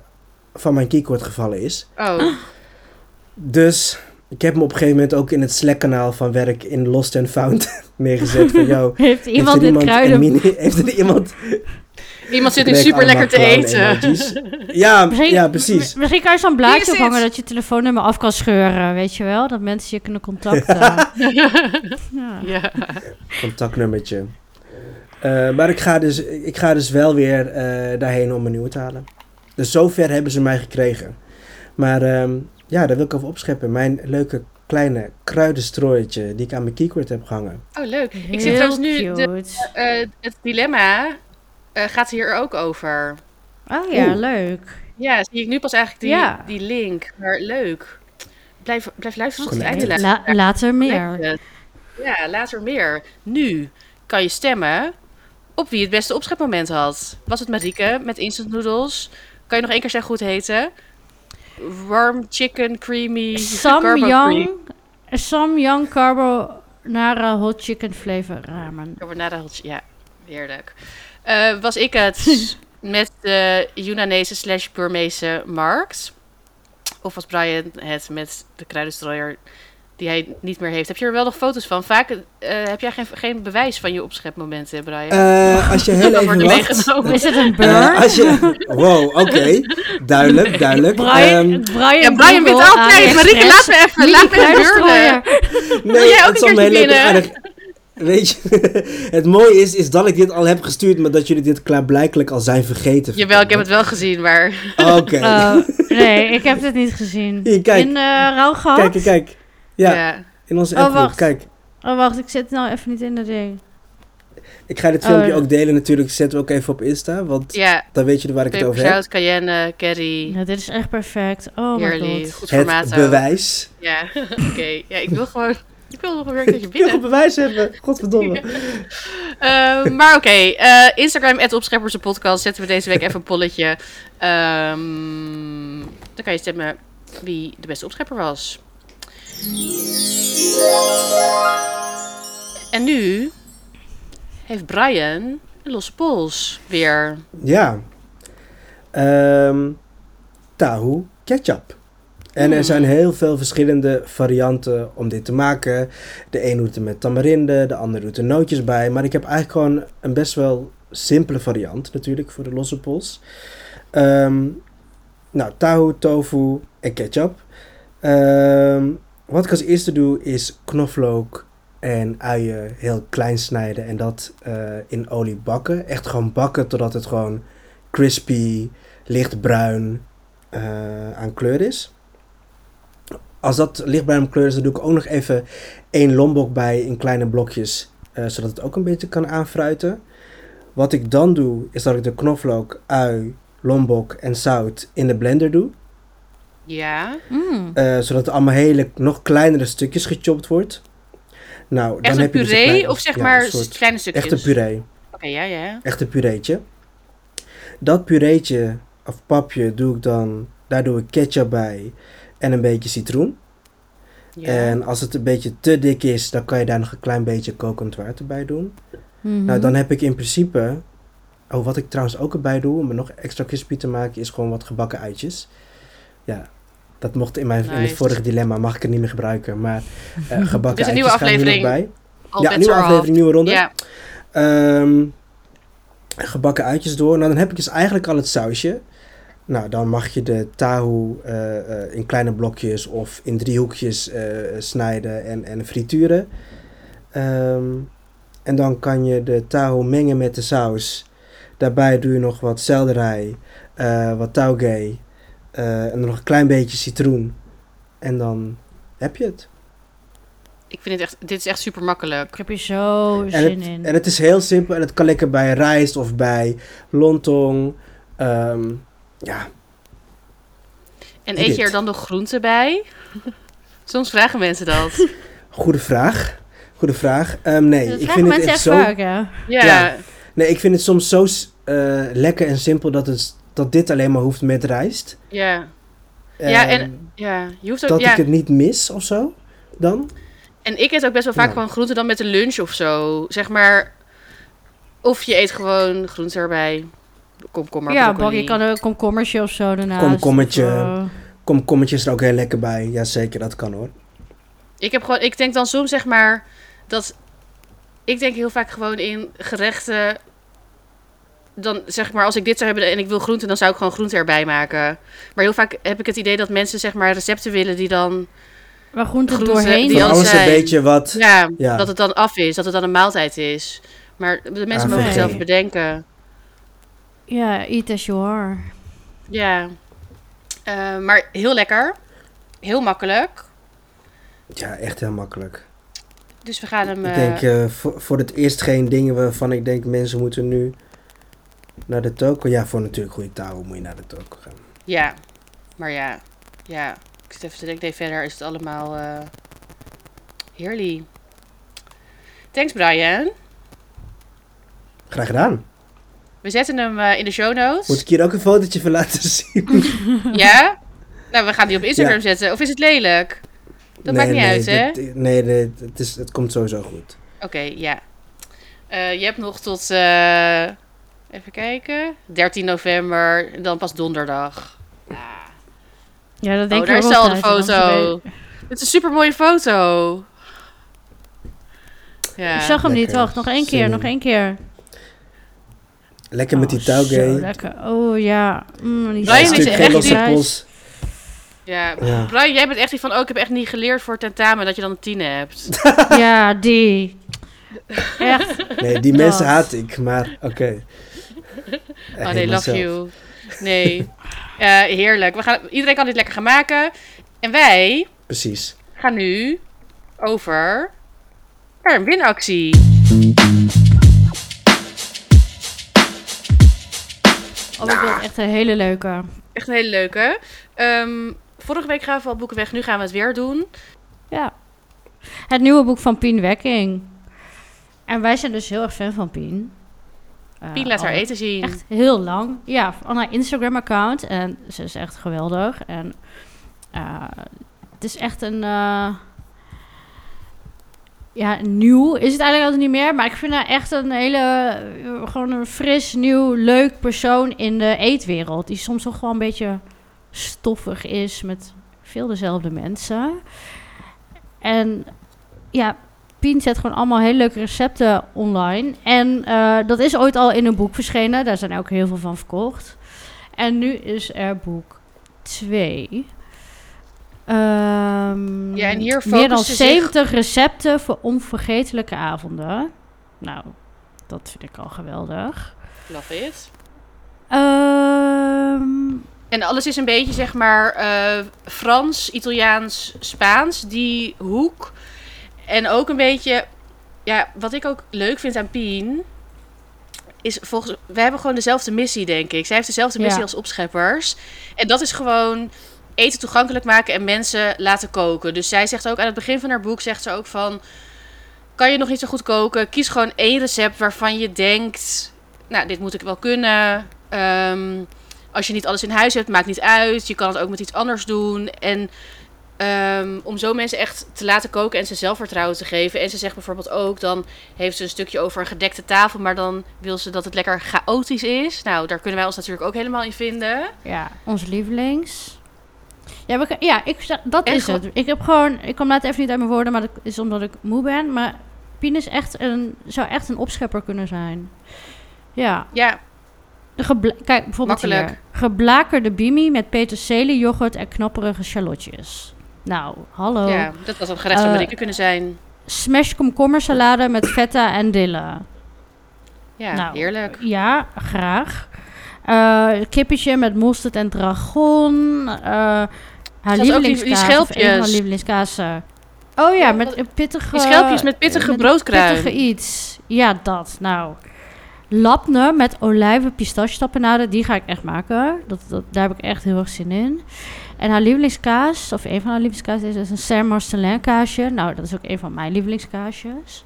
van mijn keycord gevallen is. Oh, Dus ik heb hem op een gegeven moment ook in het Slack-kanaal van werk in Lost and Found neergezet. Van, yo, Heeft iemand er dit iemand kruiden... mini, heeft er iemand iemand zit nu super lekker te eten. Ja, Misschien, ja, precies. Misschien kan je zo'n blaadje ophangen dat je telefoonnummer af kan scheuren, weet je wel? Dat mensen je kunnen contacten. ja. Ja. Contactnummertje. Eh, maar ik ga, dus, ik ga dus wel weer eh, daarheen om een nieuwe te halen. Dus zover hebben ze mij gekregen. Maar ehm, ja, daar wil ik over opscheppen. Mijn leuke kleine kruidenstrooitje die ik aan mijn keycord heb gehangen. Oh, leuk. Ik Heel zie trouwens nu, de, eh, het dilemma eh, gaat hier ook over. Oh ja, Oeh. leuk. Ja, zie ik nu pas eigenlijk die, Ja. die link. Maar leuk. Blijf, blijf luisteren tot het einde. La- later meer. Ja, later meer. Nu kan je stemmen op wie het beste opschepmoment had. Was het Marieke met instant noodles? Kan je nog één keer zeggen hoe het heette? Warm chicken creamy Sam carbo Young, cream. Sam Young Carbonara Hot Chicken Flavor Ramen. Carbonara hot- ja, heerlijk. Eh, was ik het met de Yunanese slash Burmeese markt? Of was Brian het met de kruidenstrooier die hij niet meer heeft? Heb je er wel nog foto's van? Vaak eh, heb jij geen, geen bewijs van je opschepmomenten, Brian. Eh, als je heel even wordt wacht. Is het een Eh, burn? als je, wow, oké. Duidelijk, duidelijk. Brian, Ehm, Brian, Ja, Brian weet altijd. Marieke, laat me even, laat me even nee, jij ook het een zal heel aardig- Weet je, het mooie is, is dat ik dit al heb gestuurd, maar dat jullie dit klaarblijkelijk al zijn vergeten. Jawel, ik heb het wel gezien, maar... Oké. Oh, nee, ik heb dit niet gezien. Hier, kijk. In uh, Rauwgat? Kijk, kijk, kijk. Ja, Ja. in onze Oh, appgroep. Kijk, Oh, wacht, ik zit nou even niet in de ding. ik ga dit Oh, filmpje ja. ook delen natuurlijk. Zetten we ook even op Insta, want Ja, dan weet je waar ik het over heb. peperzout, cayenne, curry. Ja, dit is echt perfect. Oh my god. Goed Het ook. bewijs. Ja, oké. Ja, ik wil gewoon... Ik wil nog een werkje Ik wil binnen. bewijs hebben. Godverdomme. Eh, maar oké, eh, Instagram, opscheppers podcast. Zetten we deze week even een polletje. Ehm, dan kan je stemmen wie de beste opschepper was. En nu heeft Brian een losse pols weer. Ja. Ehm tahu ketchup. En er Mm. zijn heel veel verschillende varianten om dit te maken. De een doet er met tamarinde, de ander doet er nootjes bij. Maar ik heb eigenlijk gewoon een best wel simpele variant natuurlijk voor de losse pols. Ehm, nou, tahu, tofu en ketchup. Ehm, wat ik als eerste doe is knoflook en uien heel klein snijden en dat eh, in olie bakken. Echt gewoon bakken totdat het gewoon crispy, lichtbruin eh, aan kleur is. Als dat lichtbruin kleur is, dan doe ik ook nog even één lombok bij in kleine blokjes, eh, zodat het ook een beetje kan aanfruiten. Wat ik dan doe, is dat ik de knoflook, ui, lombok en zout in de blender doe. Ja. Mm. eh, zodat het allemaal hele, nog kleinere stukjes gechopt wordt. Nou, Echt dan een heb je dus puree klein- of zeg ja, maar een soort kleine stukjes? echte puree. Oké, ja, ja. Echt een pureetje. Dat pureetje of papje doe ik dan, daar doe ik ketchup bij en een beetje citroen. ja. En als het een beetje te dik is, dan kan je daar nog een klein beetje kokend water bij doen. Mhm. Nou, dan heb ik in principe, oh wat ik trouwens ook erbij doe om het nog extra crispy te maken, is gewoon wat gebakken eitjes. Ja, dat mocht in, mijn, in het vorige dilemma, mag ik het niet meer gebruiken, maar eh, gebakken is een nieuwe er aflevering. bij. Ja, nieuwe aflevering, nieuwe ronde. Ja. Ehm, gebakken uitjes door. Nou, dan heb ik dus eigenlijk al het sausje. Nou, dan mag je de tahu eh, eh, in kleine blokjes of in driehoekjes eh, snijden en, en frituren. Ehm, en dan kan je de tahu mengen met de saus. Daarbij doe je nog wat selderij, wat tauge eh, en nog een klein beetje citroen. En dan heb je het. Ik vind het echt, dit is echt super makkelijk. Ik heb hier zo En zin het, in. en het is heel simpel en het kan lekker bij rijst of bij lontong. Ehm, ja, En Dit. eet je er dan nog groenten bij? Soms vragen mensen dat. goede vraag. Goede vraag. Ehm, nee, dat ik vind het mensen echt echt zo. vaak? Ja. Ja. Nee, ik vind het soms zo eh, lekker en simpel dat, het, dat dit alleen maar hoeft met rijst. Ja. Ja, Ehm, en- Ja, je hoeft ook, dat ja. ik het niet mis of zo. Dan? En ik eet ook best wel vaak Ja. gewoon groenten dan met de lunch of zo. Zeg maar, of je eet gewoon groenten erbij. Komkommer, ja, broccoli. je kan een komkommertje of zo daarnaast. Komkommertje. Of, eh, Komkommertjes er ook heel lekker bij. Jazeker, dat kan hoor. Ik, heb gewoon, ik denk dan soms zeg maar dat... Ik denk heel vaak gewoon in gerechten... Dan zeg maar, als ik dit zou hebben en ik wil groenten, dan zou ik gewoon groenten erbij maken. Maar heel vaak heb ik het idee dat mensen zeg maar recepten willen die dan... waar groenten Groenten doorheen. die alles zijn. een beetje wat. Ja, Ja. dat het dan af is, dat het dan een maaltijd is. Maar de mensen Ah, mogen nee. zelf bedenken. Ja, eat as you are. Ja. Eh, maar heel lekker. Heel makkelijk. Ja, echt heel makkelijk. Dus we gaan hem... Ik eh, denk eh, voor, voor het eerst geen dingen waarvan ik denk mensen moeten nu naar de toko. Ja, voor natuurlijk goede taal moet je naar de toko gaan. Ja. Maar ja. Ja. Ik zit even te denken. Verder is het allemaal... eh heerlijk. Thanks, Brian. Graag gedaan. We zetten hem eh, in de show notes. Moet ik hier ook een fotootje van laten zien? Ja? Nou, we gaan die op Instagram Ja. zetten. Of is het lelijk? Dat Nee, maakt niet nee, uit, hè? dit- nee, nee, het, is, het komt sowieso goed. Oké, ja. Eh, je hebt nog tot, even kijken, 13 november, en dan pas donderdag. Ja, dat denk oh, ik daar is al de foto. Het is een super mooie foto. Ja. Ik zag hem niet, wacht, nog één keer, Zin nog één keer. Lekker met die Oh, touwgay. Zo lekker. Oh ja. Mm, die Brian Een is echt die- ja. Ja. Brian, jij bent echt die van, oh, ik heb echt niet geleerd voor tentamen dat je dan een tien hebt. Ja, die. Echt. Nee, die mensen Dat. haat ik, maar oké. Oh nee, love you. Nee. Eh, heerlijk. We gaan, iedereen kan dit lekker gaan maken. En wij Precies. gaan nu over naar een winactie. Oh, het echt een hele leuke. Echt een hele leuke. Ehm, vorige week gaven we al boeken weg, nu gaan we het weer doen. Ja. Het nieuwe boek van Pien Wekking. En wij zijn dus heel erg fan van Pien. Uh, Pien laat haar eten zien. Echt heel lang. Ja, van haar Instagram-account. En ze is echt geweldig. En uh, het is echt een... Uh, ja, nieuw is het eigenlijk altijd niet meer. Maar ik vind haar echt een hele... Gewoon een fris, nieuw, leuk persoon in de eetwereld. Die soms toch wel een beetje stoffig is met veel dezelfde mensen. En ja, Pien zet gewoon allemaal hele leuke recepten online. En uh, dat is ooit al in een boek verschenen. Daar zijn ook heel veel van verkocht. En nu is er boek 2. Um, ja, en hier meer dan zich- 70 recepten voor onvergetelijke avonden. Nou, dat vind ik al geweldig. Love it. Ehm, En alles is een beetje, zeg maar, eh, Frans, Italiaans, Spaans. Die hoek. En ook een beetje... Ja, wat ik ook leuk vind aan Pien... Is volgens... We hebben gewoon dezelfde missie, denk ik. Zij heeft dezelfde missie Ja. als opscheppers. En dat is gewoon eten toegankelijk maken en mensen laten koken. Dus zij zegt ook aan het begin van haar boek... Zegt ze ook van... Kan je nog niet zo goed koken? Kies gewoon één recept waarvan je denkt... Nou, dit moet ik wel kunnen. Ehm, als je niet alles in huis hebt, maakt niet uit. Je kan het ook met iets anders doen. En ehm, om zo mensen echt te laten koken en ze zelfvertrouwen te geven. En ze zegt bijvoorbeeld ook, dan heeft ze een stukje over een gedekte tafel. Maar dan wil ze dat het lekker chaotisch is. Nou, daar kunnen wij ons natuurlijk ook helemaal in vinden. Ja, onze lievelings. Ja, we, ja ik, dat En is het. Ik heb gewoon, ik kom laat even niet uit mijn woorden, maar dat is omdat ik moe ben. Maar Pien is echt een, zou echt een opschepper kunnen zijn. Ja, Ja, de kijk bijvoorbeeld Makkelijk. hier. Geblakerde bimi met peterselie, yoghurt en knapperige shallotjes. Nou, hallo. ja dat was een gerecht van Eh, kunnen zijn. Smash komkommersalade met feta en dille. Ja, nou, heerlijk. Ja, graag. Eh kippetje met mosterd en dragon. eh haar die- die lievelingskaas. haar schelpjes. Oh ja, Ja, met pittige... Die schelpjes met pittige broodkruim. Pittige iets. Ja, dat. Nou. Labne met olijven pistachetapenade. Die ga ik echt maken. Dat, dat, daar heb ik echt heel erg zin in. En haar lievelingskaas, of een van haar lievelingskaas, is, een Saint Marcelin kaasje. Nou, dat is ook een van mijn lievelingskaasjes.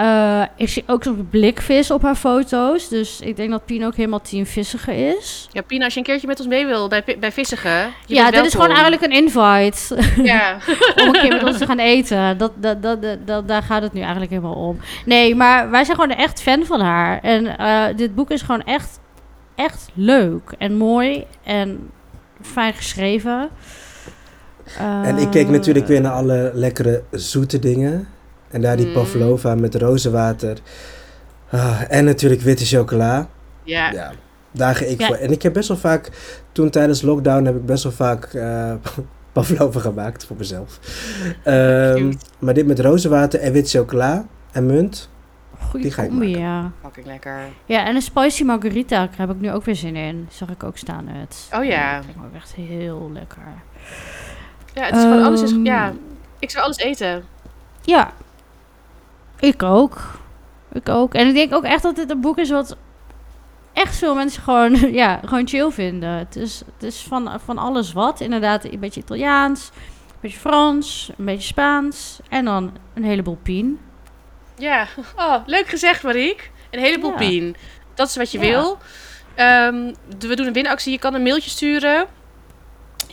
Eh, ik zie ook zo'n blikvis op haar foto's. Dus ik denk dat Pien ook helemaal team vissiger is. Ja, Pina, als je een keertje met ons mee wil bij, bij Vissigen. ja, dit is gewoon eigenlijk een invite. Ja. om een keer met ons te gaan eten. Dat, dat, dat, dat, dat- daar gaat het nu eigenlijk helemaal om. Nee, maar wij zijn gewoon echt fan van haar. En eh, dit boek is gewoon echt, echt leuk en mooi en fijn geschreven. En ik keek Eh, natuurlijk weer naar alle lekkere zoete dingen. En daar die Mm. pavlova met rozenwater. Ah, en natuurlijk witte chocola. ja. Ja, daar ga ik Ja. voor. En ik heb best wel vaak, toen tijdens lockdown, heb ik best wel vaak eh pavlova gemaakt voor mezelf. Ehm, maar dit met rozenwater en wit chocola en munt. Goeie die ga ik combi, maken. ja. Fucking lekker. Ja, en een spicy margarita daar heb ik nu ook weer zin in. Zag ik ook staan het. Oh ja. Dat vind ik ook echt heel lekker. Ja, het is gewoon alles is... Ehm, Ja, ik zou alles eten. Ja, ik ook. Ik ook. En ik denk ook echt dat dit een boek is wat echt veel mensen gewoon, ja, gewoon chill vinden. Het is, het is van, van alles wat. Inderdaad, een beetje Italiaans, een beetje Frans, een beetje Spaans. En dan een heleboel pien. Ja. Oh, leuk gezegd, Marieke. Een heleboel Ja. pien. Dat is wat je Ja. wil. De- we doen een winactie. Je kan een mailtje sturen.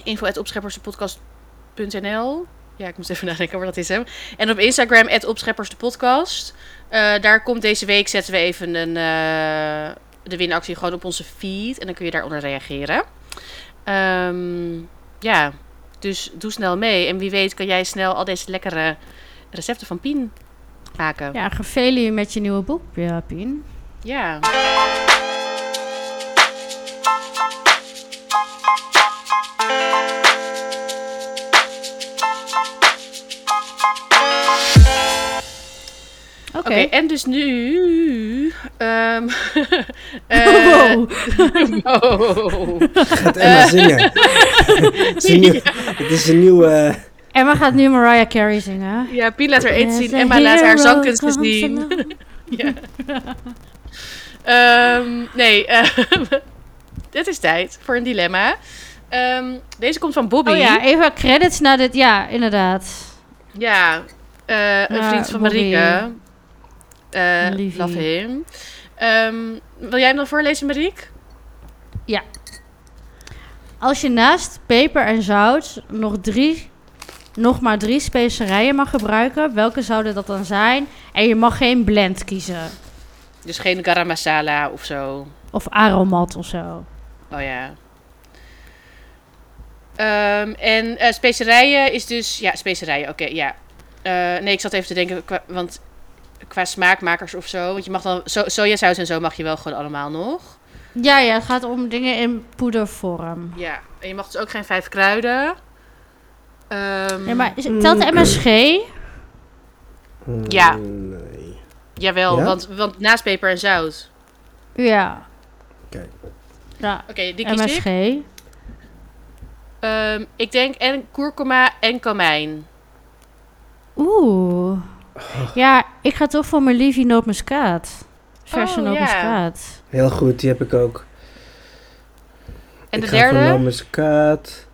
info.opscheppersdepodcast.nl Ja, ik moest even nadenken waar dat is. Hè. En op Instagram, opscheppersdepodcast. Eh daar komt deze week, zetten we even een, eh, de winactie gewoon op onze feed. En dan kun je daaronder reageren. Ehm, ja, dus doe snel mee. En wie weet kan jij snel al deze lekkere recepten van Pien maken. Ja, gefeliciteerd met je nieuwe boek, ja, Pien. Ja. Oké. En dus nu. ehm eh, Wow. wow. Gaat Emma zingen. het, is een nieuw, het is een nieuwe... Emma gaat nu Mariah Carey zingen. Ja, Pien laat haar eten zien. Emma laat haar zangkunsten zien. ja. Ehm, nee, eh, het is tijd voor een dilemma. Ehm, deze komt van Bobby. Oh ja, even credits naar dit. Ja, inderdaad. Ja, Eh, een vriend van Bobby. Marieke. Eh Lievie. love him. Ehm, wil jij hem dan voorlezen, Marieke? Als je naast peper en zout nog, drie, nog maar drie specerijen mag gebruiken, welke zouden dat dan zijn? En je mag geen blend kiezen. Dus geen garam masala of zo. Of aromat of zo. Oh ja. Ehm, en eh, specerijen is dus... Ja, specerijen, oké, ja. Eh, nee, ik zat even te denken, want qua smaakmakers of zo. Want je mag dan... So sojasaus en zo mag je wel gewoon allemaal nog. Ja, ja, het gaat om dingen in poedervorm. Ja, en je mag dus ook geen vijf kruiden. Ehm, Ja, maar is, telt de MSG? Ja. Mm, Nee. Jawel, Ja? want, want naast peper en zout. Ja. Oké. Ja, Oké, die kies MSG. ik. Ehm, ik denk en kurkuma en komijn. Oeh. Ja, ik ga toch voor mijn liefie nootmuskaat. Verse Oh, ja. nootmuskaat. Heel goed, die heb ik ook. En ik de ga voor derde? nootmuskaat.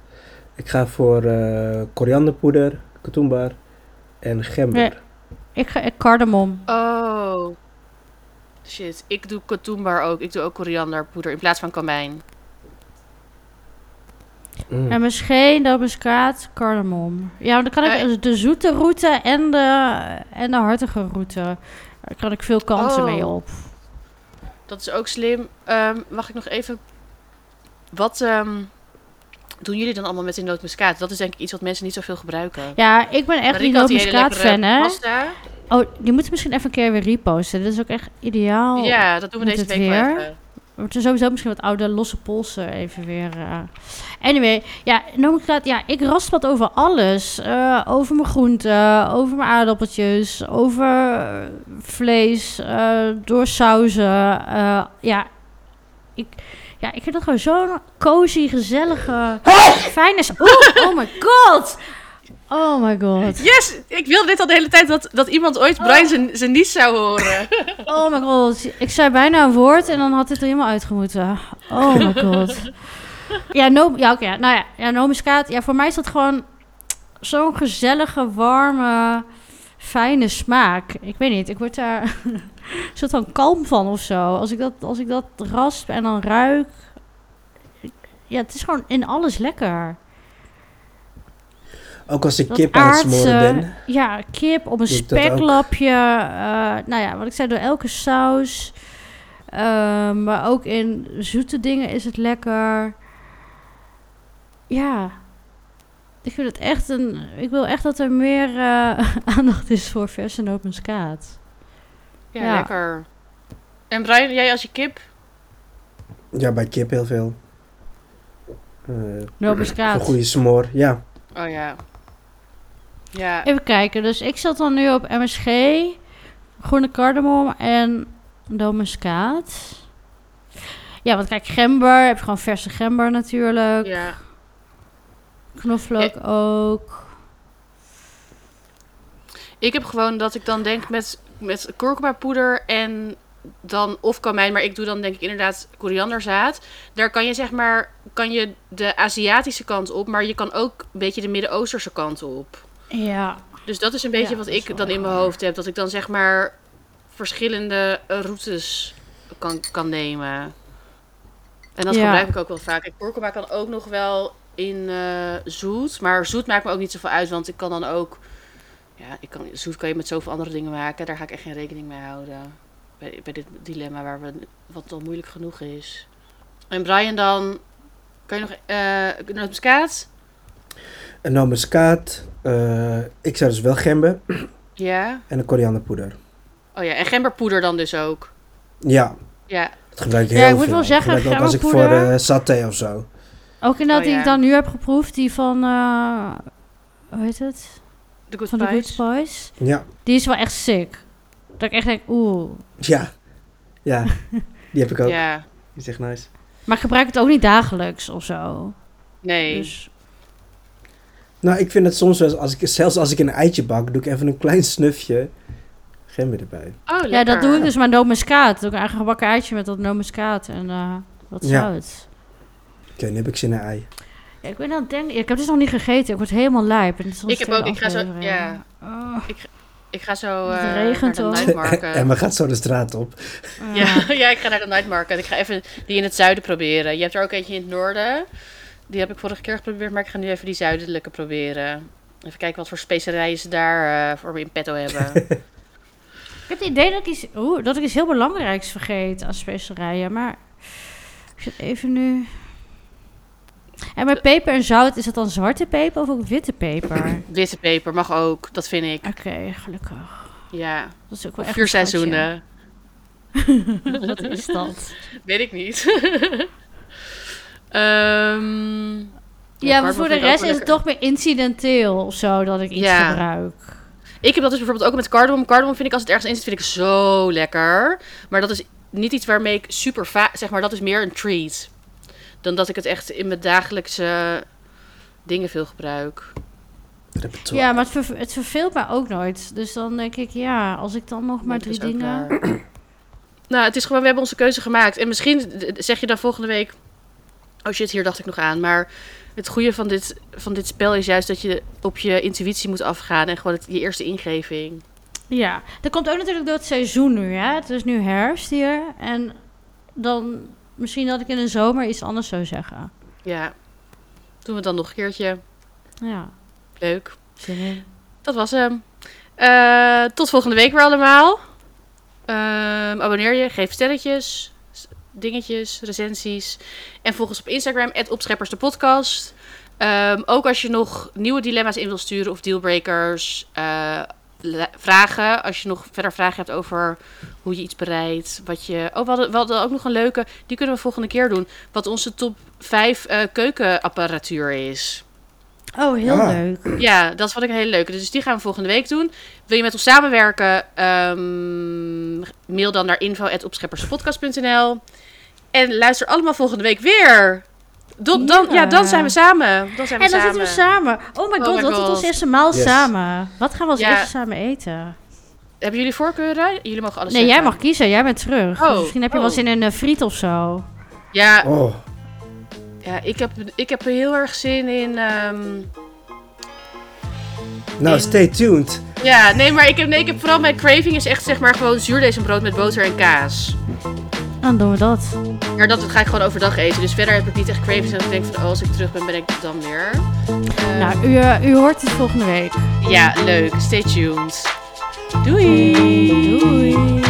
Ik ga voor eh korianderpoeder, katoenbar en gember. Ik ga ik cardamom. Oh. Shit, ik doe katoenbar ook. Ik doe ook korianderpoeder in plaats van komijn. Mm. MSG, nootmuskaat, cardamom. Ja, dan kan ik Eh, de zoete route en de, en de hartige route. Daar kan ik veel kansen Oh. mee op. Dat is ook slim. Ehm, mag ik nog even... Wat ehm, doen jullie dan allemaal met die nootmuskaat? Dat is denk ik iets wat mensen niet zoveel gebruiken. Ja, ik ben echt Marieke die had die hele nootmuskaat fan, lekkere hè. Pasta. Oh, die moeten misschien even een keer weer reposten. Dit is ook echt ideaal. Ja, dat doen we deze week wel weer? even. We moeten sowieso misschien wat oude losse polsen even weer. eh. Anyway, ja, ja, ik rasp wat over alles. Eh, over mijn groenten, over mijn aardappeltjes, over eh, vlees, eh, door sauzen. ja, ik, ja, ik vind dat gewoon zo'n cozy, gezellige, fijne... Oeh, oh my god! Oh my god. Yes! Ik wilde dit al de hele tijd dat, dat iemand ooit Brian zijn, zijn nies zou horen. Oh my god. Ik zei bijna een woord en dan had dit er helemaal uitgemoeten. Oh my god. Ja, no, ja oké. nou ja, ja. Ja, voor mij is dat gewoon zo'n gezellige, warme, fijne smaak. Ik weet niet, ik word daar soort van kalm van of zo. Als ik dat, als ik dat rasp en dan ruik. Ja, het is gewoon in alles lekker. Ook als ik Dat kip aan het aardse- smoren ben. Ja, kip op een speklapje. eh, nou ja, wat ik zei, door elke saus. Ehm, maar ook in zoete dingen is het lekker. Ja. Ik vind het echt een... Ik wil echt dat er meer eh, aandacht is voor verse nootmuskaat. Ja, Ja. lekker. En Brian, jij als je kip? Ja, bij kip heel veel. Eh, een Nootmuskaat. goede smoor, ja. Oh ja. Ja, Even kijken. Dus ik zat dan nu op MSG, groene cardamom en nootmuskaat. Ja, want kijk, gember. Heb je gewoon verse gember natuurlijk. ja. Knoflook ook. Ik heb gewoon dat ik dan denk met, met kurkumapoeder en dan of kamijn, maar ik doe dan denk ik inderdaad korianderzaad. Daar kan je zeg maar, kan je de Aziatische kant op, maar je kan ook een beetje de Midden-Oosterse kant op. Ja. Dus dat is een beetje Ja, wat ik dan in mijn hoofd heb. Dat ik dan zeg maar verschillende eh, routes kan, kan nemen. En dat Ja. gebruik ik ook wel vaak. En kurkuma kan ook nog wel in eh, zoet. Maar zoet maakt me ook niet zoveel uit. Want ik kan dan ook... Ja, ik kan, zoet kan je met zoveel andere dingen maken. Daar ga ik echt geen rekening mee houden. Bij, bij dit dilemma waar we, wat al moeilijk genoeg is. En Brian dan... Kan je nog... eh nootmuskaat? Een nootmuskaat. eh ik zou dus wel gember Ja. en een korianderpoeder. Oh ja, en gemberpoeder dan dus ook. Ja, Ja, dat gebruik ik Ja, heel ik moet veel. wel zeggen, Dat als ik voor eh saté of zo. Ook inderdaad Oh, die ja. ik dan nu heb geproefd. Die van... eh hoe heet het? de Good Van de Good Spice. Spice. Ja, Die is wel echt sick. Dat ik echt denk, oeh. ja, ja. Die heb ik ook. Ja, Die is echt nice. Maar ik gebruik het ook niet dagelijks of zo. nee. Dus Nou, ik vind het soms wel, als ik, zelfs als ik een eitje bak, doe ik even een klein snufje gember erbij. Oh, lekker. ja, dat doe ik dus met nootmuskaat. Doe ik een eigen gebakken eitje met dat nootmuskaat en eh wat Ja. zout. Oké, nu heb ik zin in een ei. Ja, ik ben aan het denken... ja, ik heb dus nog niet gegeten. Ik word helemaal lijp. En Ik heb ook- ik ga zo- ja. Oh. Ik ga zo Het eh naar regent de ook. night market. Emma gaat zo de straat op. Ja, ja, ik ga naar de night market. Ik ga even die in het zuiden proberen. Je hebt er ook eentje in het noorden. Die heb ik vorige keer geprobeerd, maar ik ga nu even die zuidelijke proberen. Even kijken wat voor specerijen ze daar eh, voor me in petto hebben. Ik heb het idee dat ik iets, oeh, dat ik iets heel belangrijks vergeet aan specerijen, maar ik zit even nu... En bij peper en zout, is het dan zwarte peper of ook witte peper? Oké, Witte peper mag ook, dat vind ik. gelukkig. Ja, Dat is ook wel echt vier seizoenen. Wat is dat? Weet ik niet. Ehm, Ja, maar voor de rest is het toch meer incidenteel of zo dat ik iets Ja. gebruik. Ik heb dat dus bijvoorbeeld ook met cardamom. Cardamom vind ik als het ergens in zit, vind ik zo lekker. Maar dat is niet iets waarmee ik super vaak... Zeg maar, dat is meer een treat. Dan dat ik het echt in mijn dagelijkse dingen veel gebruik. Repertoire. Ja, maar het, verve- het verveelt mij ook nooit. Dus dan denk ik, ja, als ik dan nog maar Maar drie dingen... nou, het is gewoon, we hebben onze keuze gemaakt. En misschien zeg je dan volgende week... Oh shit, hier dacht ik nog aan. Maar het goede van dit, van dit spel is juist dat je op je intuïtie moet afgaan. En gewoon het, je eerste ingeving. Ja, dat komt ook natuurlijk door het seizoen nu, hè. Het is nu herfst hier. En dan misschien dat ik in de zomer iets anders zou zeggen. Ja. Doen we dan nog een keertje. Ja, Leuk. zin in. Dat was hem. Eh, tot volgende week weer allemaal. Ehm, abonneer je, geef sterretjes, dingetjes, recensies. En volg ons op Instagram, opscheppers de podcast. Ehm, ook als je nog nieuwe dilemma's in wil sturen of dealbreakers, eh, vragen. Als je nog verder vragen hebt over hoe je iets bereidt. Wat je... Oh, we hadden, we hadden ook nog een leuke, die kunnen we volgende keer doen. Wat onze top 5 keukenapparatuur is. Oh, heel leuk. Ja, dat vond ik een hele leuke. Dus die gaan we volgende week doen. Wil je met ons samenwerken? Ehm, mail dan naar info.opschepperspodcast.nl En luister allemaal volgende week weer. Dan, dan, ja. Ja. dan zijn we samen. Dan zijn we En dan samen. zitten we samen. Oh my Oh god, my wat is ons eerste maal Yes. samen? Wat gaan we als Ja. eerste samen eten? Hebben jullie voorkeuren? Jullie mogen alles Nee, zeggen. jij mag kiezen. Jij bent terug. Oh, Dus misschien heb je wel oh. zin in een friet of zo. Ja, Oh, ja ik, heb, ik heb er heel erg zin in. ehm, nou, In- stay tuned. ja, nee, maar ik heb, nee, ik heb vooral mijn craving is echt zeg maar gewoon zuurdezenbrood met boter en kaas. Dan doen we dat. Maar dat ga ik gewoon overdag eten. Dus verder heb ik niet echt cravings. En ik denk van, oh, als ik terug ben, ben ik het dan weer. Eh, Nou, u, eh, u hoort het volgende week. Ja, leuk. Stay tuned. Doei! Doei.